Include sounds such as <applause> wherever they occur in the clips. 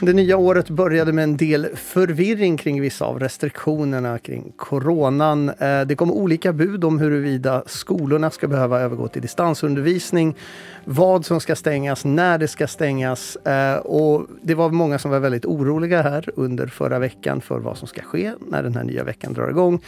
Det nya året började med en del förvirring kring vissa av restriktionerna kring coronan. Eh, det kom olika bud om huruvida skolorna ska behöva övergå till distansundervisning, vad som ska stängas, när det ska stängas. Eh, och det var många som var väldigt oroliga här under förra veckan för vad som ska ske när den här nya veckan drar igång.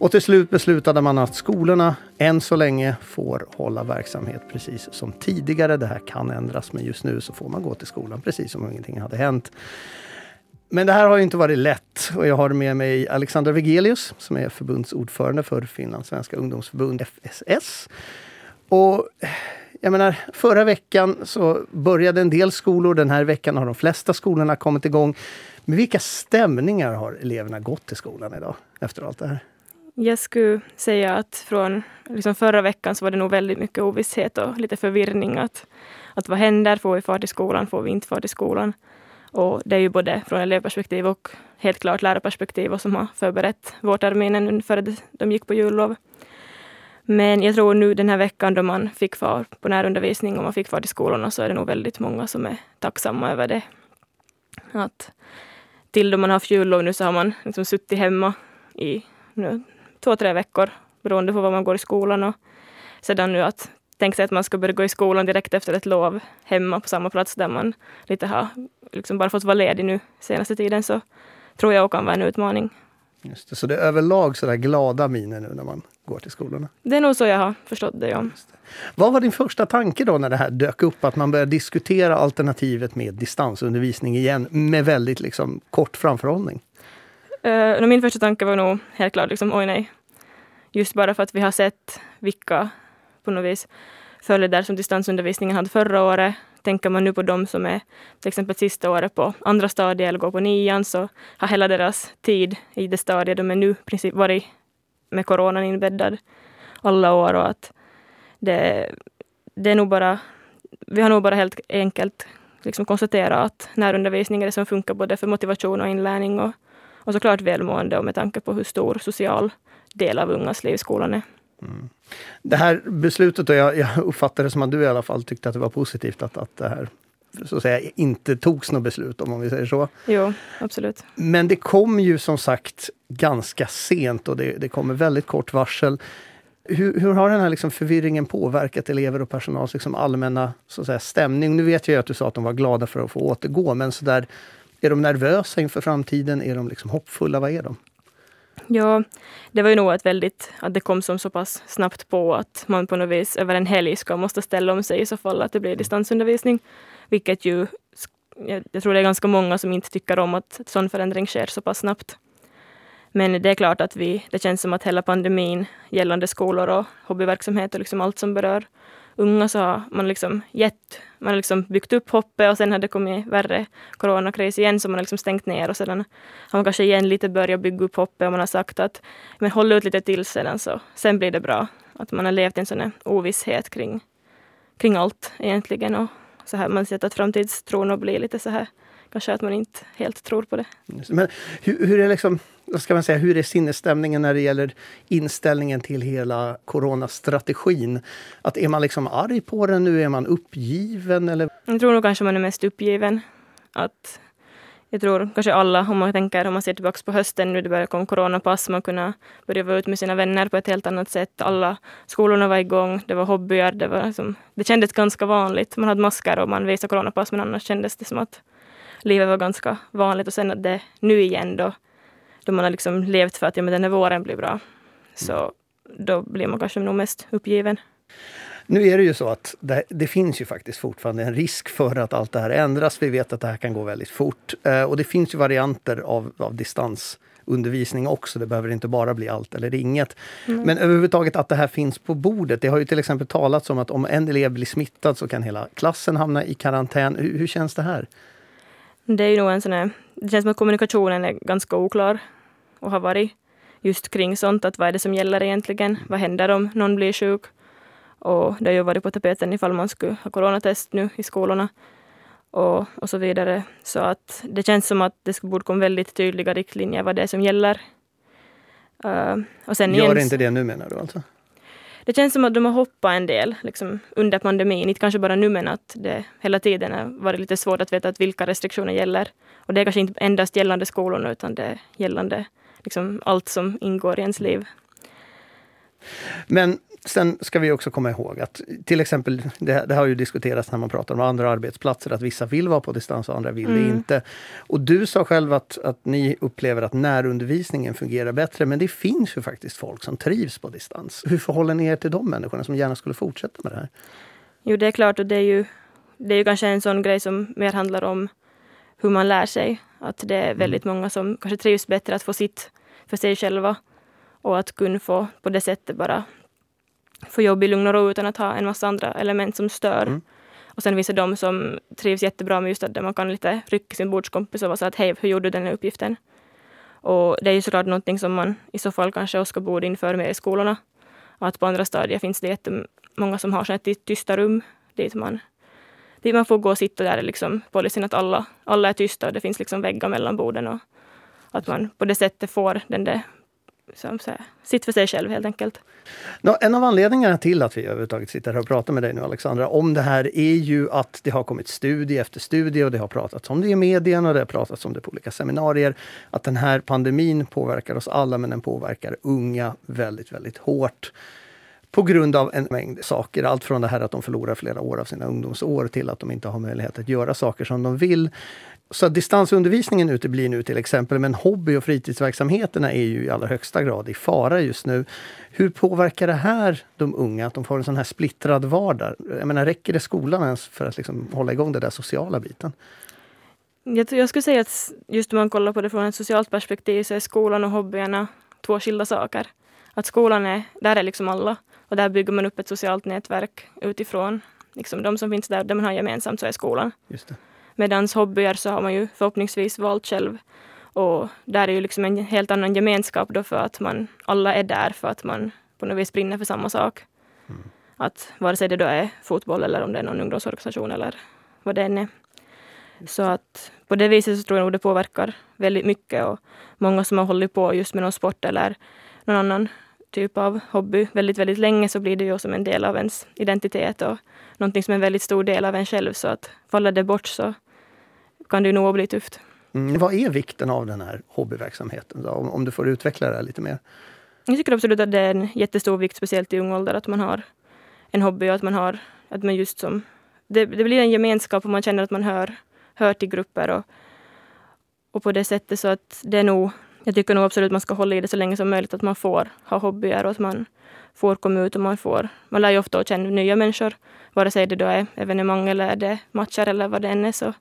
Och till slut beslutade man att skolorna än så länge får hålla verksamhet precis som tidigare. Det här kan ändras men just nu så får man gå till skolan precis som om ingenting hade hänt. Men det här har inte varit lätt och jag har med mig Alexander Vegelius som är förbundsordförande för Finlands svenska ungdomsförbund FSS. Och jag menar, förra veckan så började en del skolor, den här veckan har de flesta skolorna kommit igång. Med vilka stämningar har eleverna gått till skolan idag efter allt det här? Jag skulle säga att från liksom förra veckan så var det nog väldigt mycket ovisshet och lite förvirring. Att, att vad händer? Får vi fart i skolan? Får vi inte fart i skolan? Och det är ju både från elevperspektiv och helt klart lärarperspektiv och som har förberett vårterminen inför de gick på jullov. Men jag tror nu den här veckan då man fick fart på närundervisning och man fick fart till skolorna så är det nog väldigt många som är tacksamma över det. Att till då man har haft jullov nu så har man liksom suttit hemma i nu, två, tre veckor beroende på var man går i skolan. Och sedan nu att tänka sig att man ska börja gå i skolan direkt efter ett lov hemma på samma plats där man lite har liksom bara fått vara ledig nu senaste tiden så tror jag också kan vara en utmaning. Just det, så det är överlag sådär glada miner nu när man går till skolorna? Det är nog så jag har förstått det, ja. Det. Vad var din första tanke då när det här dök upp? Att man började diskutera alternativet med distansundervisning igen med väldigt liksom, kort framförhållning? Uh, min första tanke var nog helt klart liksom, oj nej, Just bara för att vi har sett vilka på något vis följder som distansundervisningen hade förra året. Tänker man nu på dem som är till exempel sista året på andra stadiet eller går på nian så har hela deras tid i det stadiet de är nu princip varit med coronan inbäddad alla år och att det, det är nog bara, vi har nog bara helt enkelt liksom konstaterat att närundervisning är det som funkar både för motivation och inlärning och, och såklart välmående och med tanke på hur stor social del av ungas liv skolan är. Mm. Det här beslutet, och jag, jag uppfattar det som att du i alla fall tyckte att det var positivt att, att det här så att säga, inte togs något beslut om, om vi säger så. Jo, absolut. Men det kom ju som sagt ganska sent och det, det kommer väldigt kort varsel. Hur, hur, har den här liksom förvirringen påverkat elever och personals liksom allmänna så att säga, stämning? Nu vet jag att du sa att de var glada för att få återgå, men så där, är de nervösa inför framtiden? Är de liksom hoppfulla? Vad är de? Ja, det var ju nog ett väldigt, att det kom som så pass snabbt på att man på något vis över en helg ska måste ställa om sig i så fall att det blir distansundervisning. Vilket ju, jag tror det är ganska många som inte tycker om att sån förändring sker så pass snabbt. Men det är klart att vi, det känns som att hela pandemin gällande skolor och hobbyverksamhet och liksom allt som berör unga så har man liksom gett, man har liksom byggt upp hoppet och sen har det kommit värre coronakris igen så man har liksom stängt ner och sedan har man kanske igen lite börjat bygga upp hoppet och man har sagt att men håll ut lite till sedan så sen blir det bra. Att man har levt i en sån här ovisshet kring, kring allt egentligen och så här man sett att framtidstron och blir lite så här kanske att man inte helt tror på det. Men hur, hur är liksom vad ska man säga, hur är sinnesstämningen när det gäller inställningen till hela coronastrategin? Att är man liksom arg på den nu? Är man uppgiven? Eller? Jag tror nog kanske man är mest uppgiven. Att jag tror kanske alla, om man tänker om man ser tillbaka på hösten nu det började komma coronapass, man kunde börja vara ute med sina vänner på ett helt annat sätt. Alla skolorna var igång, det var hobbyer, det, var liksom, det kändes ganska vanligt. Man hade masker och man visade coronapass men annars kändes det som att livet var ganska vanligt och sen att det nu igen då då man har liksom levt för att ja, men den här våren blir bra. Så då blir man kanske nog mest uppgiven. Nu är det ju så att det, det, finns ju faktiskt fortfarande en risk för att allt det här ändras. Vi vet att det här kan gå väldigt fort. Eh, och det finns ju varianter av, av distansundervisning också. Det behöver inte bara bli allt eller inget. Mm. Men överhuvudtaget att det här finns på bordet. Det har ju till exempel talats om att om en elev blir smittad så kan hela klassen hamna i karantän. Hur, hur känns det här? Det är nog en sån här, det känns som att kommunikationen är ganska oklar och har varit just kring sånt. Att vad är det som gäller egentligen? Vad händer om någon blir sjuk? Och det har ju varit på tapeten ifall man skulle ha coronatest nu i skolorna och, och så vidare. Så att det känns som att det borde komma väldigt tydliga riktlinjer vad det är som gäller. Uh, och sen Gör igen, inte det nu menar du alltså? det känns som att de har hoppat en del liksom, under pandemin. Inte kanske bara nu men att det hela tiden har varit lite svårt att veta att vilka restriktioner gäller. Och det är kanske inte endast gällande skolorna utan det är gällande liksom, allt som ingår i ens liv. Men sen ska vi också komma ihåg att till exempel, det, det, har ju diskuterats när man pratar om andra arbetsplatser, att vissa vill vara på distans och andra vill mm. det inte. Och du sa själv att, att ni upplever att närundervisningen fungerar bättre, men det finns ju faktiskt folk som trivs på distans. Hur förhåller ni er till de människorna som gärna skulle fortsätta med det här? Jo, det är klart och det är ju, det är ju kanske en sån grej som mer handlar om hur man lär sig. Att det är mm. väldigt många som kanske trivs bättre att få sitt för sig själva och att kunna få på det sättet bara få jobb i lugn och ro utan att ha en massa andra element som stör. Mm. Och sen finns det de som trivs jättebra med just att man kan lite rycka sin bordskompis och vara så att hej, hur gjorde du den här uppgiften? Och det är ju såklart någonting som man i så fall kanske också borde införa mer i skolorna. Att på andra stadier finns det jättemånga som har sådana tysta rum dit man, dit man får gå och sitta där liksom policyn att alla, alla är tysta och det finns liksom väggar mellan borden och att man på det sättet får den där som så här, sitt för sig själv helt enkelt. Nå, en av anledningarna till att vi överhuvudtaget sitter här och pratar med dig nu Alexandra om det här är ju att det har kommit studie efter studie och det har pratats om det i medierna och det har pratats om det på olika seminarier. Att den här pandemin påverkar oss alla men den påverkar unga väldigt, väldigt hårt på grund av en mängd saker. Allt från det här att de förlorar flera år av sina ungdomsår till att de inte har möjlighet att göra saker som de vill. Så distansundervisningen uteblir nu till exempel, men hobby och fritidsverksamheterna är ju i allra högsta grad i fara just nu. Hur påverkar det här de unga, att de får en sån här splittrad vardag? Jag menar, räcker det skolan ens för att liksom hålla igång den där sociala biten? Jag, jag skulle säga att just om man kollar på det från ett socialt perspektiv så är skolan och hobbyerna två skilda saker. Att skolan är, där är liksom alla och där bygger man upp ett socialt nätverk utifrån. Liksom de som finns där, det man har gemensamt, så är skolan. Just det. Medans hobbyer så har man ju förhoppningsvis valt själv. Och där är ju liksom en helt annan gemenskap då för att man alla är där för att man på något vis brinner för samma sak. Mm. Att vare sig det då är fotboll eller om det är någon ungdomsorganisation eller vad det än är. Så att på det viset så tror jag nog det påverkar väldigt mycket och många som har hållit på just med någon sport eller någon annan typ av hobby väldigt, väldigt länge så blir det ju som en del av ens identitet och någonting som är en väldigt stor del av en själv. Så att faller det bort så kan det nog bli tufft. Mm. Vad är vikten av den här hobbyverksamheten? Då? Om, om du får utveckla det lite mer. Jag tycker absolut att det är en jättestor vikt, speciellt i ung ålder, att man har en hobby och att man har, att man just som, det, det blir en gemenskap och man känner att man hör, hör till grupper och, och på det sättet så att det är nog, jag tycker nog absolut att man ska hålla i det så länge som möjligt, att man får ha hobbyer och att man får komma ut och man får, man lär ju ofta känna nya människor, vare sig det då är evenemang eller det matcher eller vad det än är så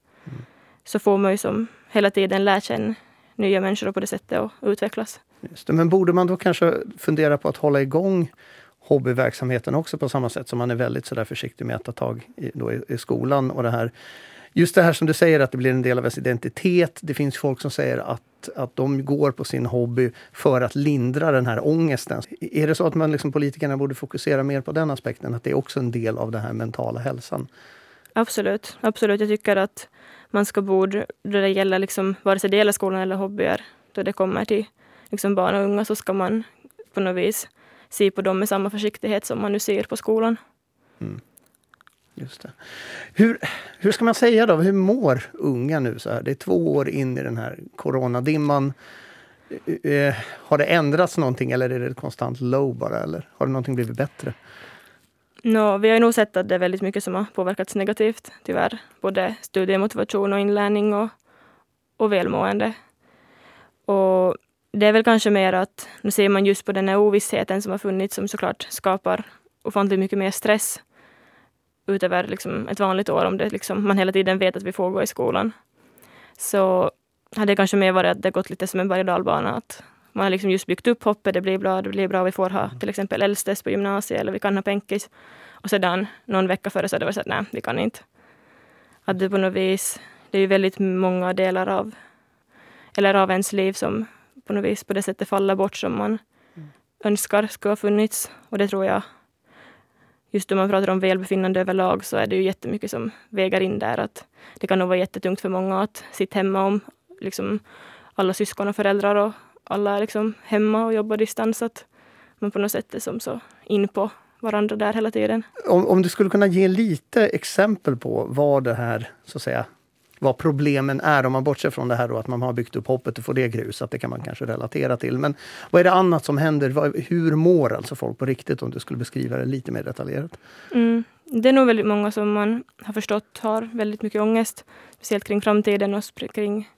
så får man ju som hela tiden lära känna nya människor på det sättet och utvecklas. Just det, men borde man då kanske fundera på att hålla igång hobbyverksamheten också på samma sätt som man är väldigt så försiktig med att ta tag i, då i, i skolan och det här Just det här som du säger att det blir en del av ens identitet. Det finns folk som säger att, att de går på sin hobby för att lindra den här ångesten. Är det så att man liksom, politikerna borde fokusera mer på den aspekten? Att det är också en del av den här mentala hälsan? Absolut, absolut. Jag tycker att man ska bo då det gäller liksom, vare sig det gäller skolan eller hobbyer, då det kommer till liksom barn och unga så ska man på något vis se på dem med samma försiktighet som man nu ser på skolan. Mm. Just det. Hur, hur ska man säga då, hur mår unga nu så här? Det är två år in i den här coronadimman. Eh, eh, har det ändrats någonting eller är det ett konstant low bara? Eller har det någonting blivit bättre? No, vi har nog sett att det är väldigt mycket som har påverkats negativt, tyvärr. Både studiemotivation och inlärning och, och välmående. Och det är väl kanske mer att, nu ser man just på den här ovissheten som har funnits, som såklart skapar ofantligt mycket mer stress utöver liksom ett vanligt år, om det liksom, man hela tiden vet att vi får gå i skolan. Så hade det kanske mer varit att det gått lite som en berg dalbana, att man har liksom just byggt upp hoppet, det blir bra, det blir bra, vi får ha till exempel äldstest på gymnasiet eller vi kan ha penkis. Och sedan någon vecka före så hade det varit så att nej, vi kan inte. Att det på något vis, det är ju väldigt många delar av, eller av ens liv som på något vis på det sättet faller bort som man mm. önskar skulle ha funnits. Och det tror jag, just om man pratar om välbefinnande överlag så är det ju jättemycket som väger in där. Att det kan nog vara jättetungt för många att sitta hemma om liksom alla syskon och föräldrar och alla är liksom hemma och jobbar distans. Att man på något sätt är som så in på varandra där hela tiden. Om, om du skulle kunna ge lite exempel på vad det här, så att säga, vad problemen är, om man bortser från det här då att man har byggt upp hoppet och får det grusat, det kan man kanske relatera till. Men vad är det annat som händer? Hur mår alltså folk på riktigt om du skulle beskriva det lite mer detaljerat? Mm. Det är nog väldigt många som man har förstått har väldigt mycket ångest, speciellt kring framtiden och kring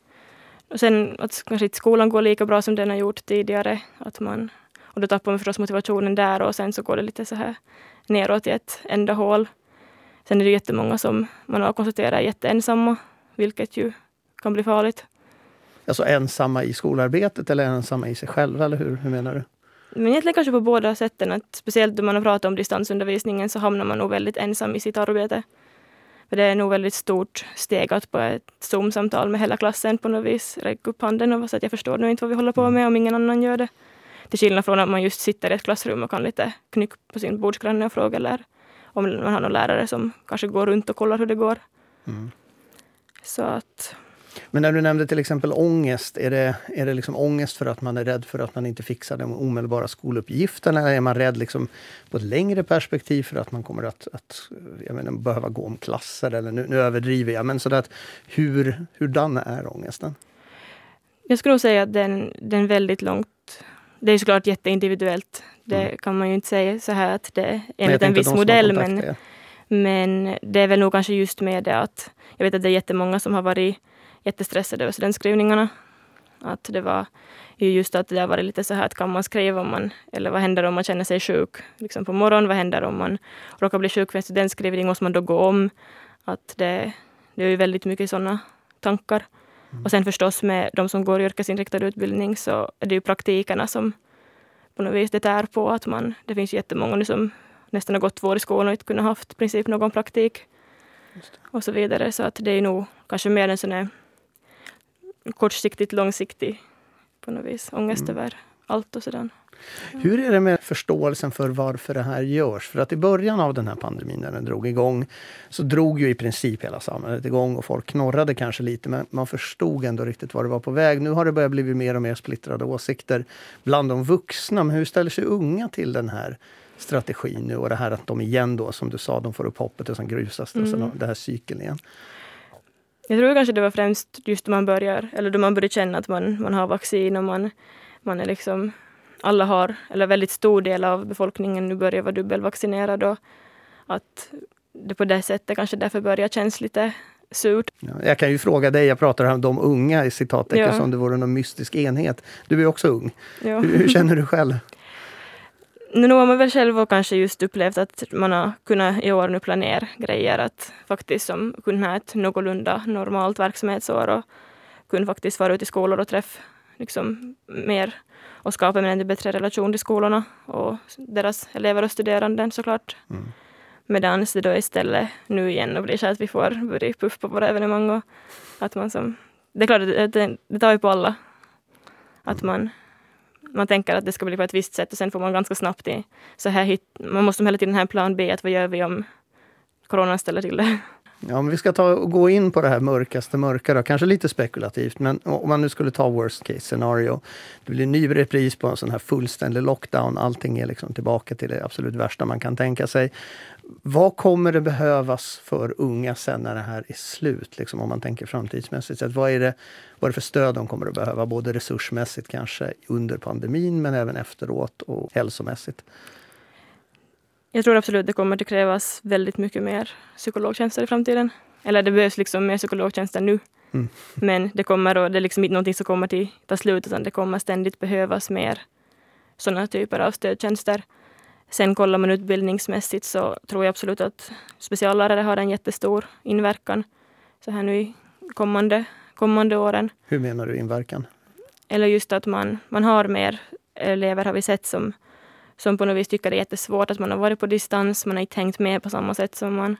och sen att kanske inte skolan går lika bra som den har gjort tidigare. Att man, och då tappar man förstås motivationen där och sen så går det lite så här neråt i ett enda hål. Sen är det jättemånga som man har konstaterat är jätteensamma vilket ju kan bli farligt. Alltså ensamma i skolarbetet eller ensamma i sig själva, eller hur, hur menar du? Men egentligen kanske på båda sätten. Att speciellt då man har pratat om distansundervisningen så hamnar man nog väldigt ensam i sitt arbete. För det är nog väldigt stort steg att på ett Zoom-samtal med hela klassen på något vis räcka upp handen och säga att jag förstår nu inte vad vi håller på med om ingen annan gör det. Till skillnad från att man just sitter i ett klassrum och kan lite knycka på sin bordsgranne och fråga eller om man har någon lärare som kanske går runt och kollar hur det går. Mm. Så att... Men när du nämnde till exempel ångest, är det, är det liksom ångest för att man är rädd för att man inte fixar de omedelbara skoluppgifterna? Eller är man rädd liksom på ett längre perspektiv för att man kommer att, att jag menar, behöva gå om klasser? Eller nu, nu överdriver jag, men så att hur, hurdan är ångesten? Jag skulle säga att den, den väldigt långt det är såklart jätteindividuellt. Det mm. kan man ju inte säga så här att det är enligt en viss modell. Men, men det är väl nog kanske just med det att jag vet att det är jättemånga som har varit jättestressade över studentskrivningarna. Att det var just att det har varit lite så här att kan man skriva om man, eller vad händer om man känner sig sjuk liksom på morgonen? Vad händer om man råkar bli sjuk för en studentskrivning? Måste man då gå om? Att det, det är ju väldigt mycket sådana tankar. Mm. Och sen förstås med de som går yrkesinriktad utbildning så är det ju praktikerna som på något vis det tär på att man, det finns jättemånga nu som nästan har gått två år i skolan och inte kunnat haft i princip någon praktik. Och så vidare. Så att det är nog kanske mer en sån här kortsiktigt långsiktig på något vis ångest mm. över allt och sådär. Hur är det med förståelsen för varför det här görs? För att i början av den här pandemin när den drog igång så drog ju i princip hela samhället igång och folk knorrade kanske lite men man förstod ändå riktigt var det var på väg. Nu har det börjat bli mer och mer splittrade åsikter bland de vuxna. Men hur ställer sig unga till den här strategin nu och det här att de igen då som du sa, de får upp hoppet och sen grusas det mm. sen det här cykeln igen? Jag tror kanske det var främst just då man börjar, eller då man börjar känna att man, man har vaccin och man, man är liksom alla har, eller väldigt stor del av befolkningen nu börjar vara dubbelvaccinerad och att det på det sättet kanske därför börjar kännas lite surt. Ja, jag kan ju fråga dig, jag pratar om de unga i citattecken ja. som det vore någon mystisk enhet. Du är också ung. Ja. Hur, hur, känner du själv? Nu har man väl själv kanske just upplevt att man har kunnat i år nu planera grejer att faktiskt som kunna ha ett någorlunda normalt verksamhetsår och kunna faktiskt vara ute i skolor och träffa liksom mer och skapa en ännu bättre relation till skolorna och deras elever och studerande såklart. Mm. Medan det då istället nu igen och blir så att vi får börja puff på våra evenemang och att man som... Det är klart, det, det, det tar ju på alla. Att man, man tänker att det ska bli på ett visst sätt och sen får man ganska snabbt i så här hit, man måste hela tiden ha en plan B, att vad gör vi om coronan ställer till det? Ja, men vi ska ta och gå in på det här mörkaste mörka då. kanske lite spekulativt, men om man nu skulle ta worst case scenario. Det blir en ny repris på en sån här fullständig lockdown. Allting är liksom tillbaka till det absolut värsta man kan tänka sig. Vad kommer det behövas för unga sen när det här är slut? Liksom, om man tänker framtidsmässigt. Vad är, det, vad är det för stöd de kommer att behöva? Både resursmässigt kanske under pandemin, men även efteråt och hälsomässigt. Jag tror absolut det kommer att krävas väldigt mycket mer psykologtjänster i framtiden. Eller det behövs liksom mer psykologtjänster nu. Mm. Men det kommer och det är liksom inte någonting som kommer till ta slut utan det kommer ständigt behövas mer sådana typer av stödtjänster. Sen kollar man utbildningsmässigt så tror jag absolut att speciallärare har en jättestor inverkan så här nu i kommande, kommande åren. Hur menar du inverkan? Eller just att man, man har mer elever har vi sett som som på något vis tycker det är jättesvårt att man har varit på distans, man har inte hängt med på samma sätt som man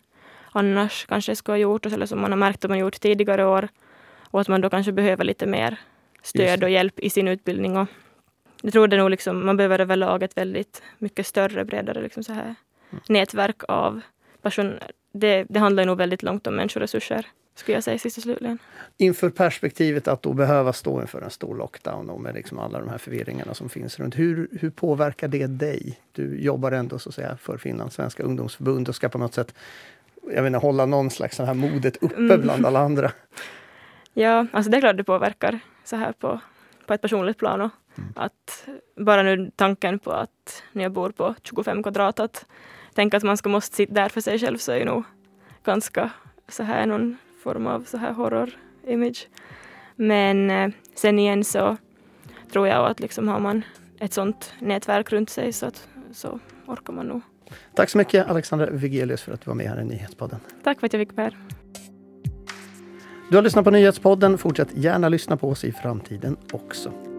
annars kanske skulle ha gjort, eller som man har märkt att man gjort tidigare år. Och att man då kanske behöver lite mer stöd och hjälp i sin utbildning. Och jag tror det nog liksom, man behöver överlag ett väldigt mycket större, bredare liksom så här, mm. nätverk av person. Det, det handlar nog väldigt långt om människoresurser. Skulle jag säga sist och slutligen. Inför perspektivet att då behöva stå inför en stor lockdown och med liksom alla de här förvirringarna som finns runt. Hur, hur påverkar det dig? Du jobbar ändå så att säga för Finlands svenska ungdomsförbund och ska på något sätt jag vet hålla någon slags så här modet uppe mm. bland alla andra. <laughs> Ja, alltså det är klart det påverkar så här på, på ett personligt plan. Och mm. Att bara nu tanken på att när jag bor på 25 kvadrat, att tänka att man ska måste sitta där för sig själv så är ju nog ganska så här någon form av så här horror-image. Men eh, sen igen så tror jag att liksom har man ett sånt nätverk runt sig så, att, så orkar man nog. Tack så mycket Alexandra Vigelius för att du var med här i Nyhetspodden. Tack för att jag fick vara här. Du har lyssnat på Nyhetspodden. Fortsätt gärna lyssna på oss i framtiden också.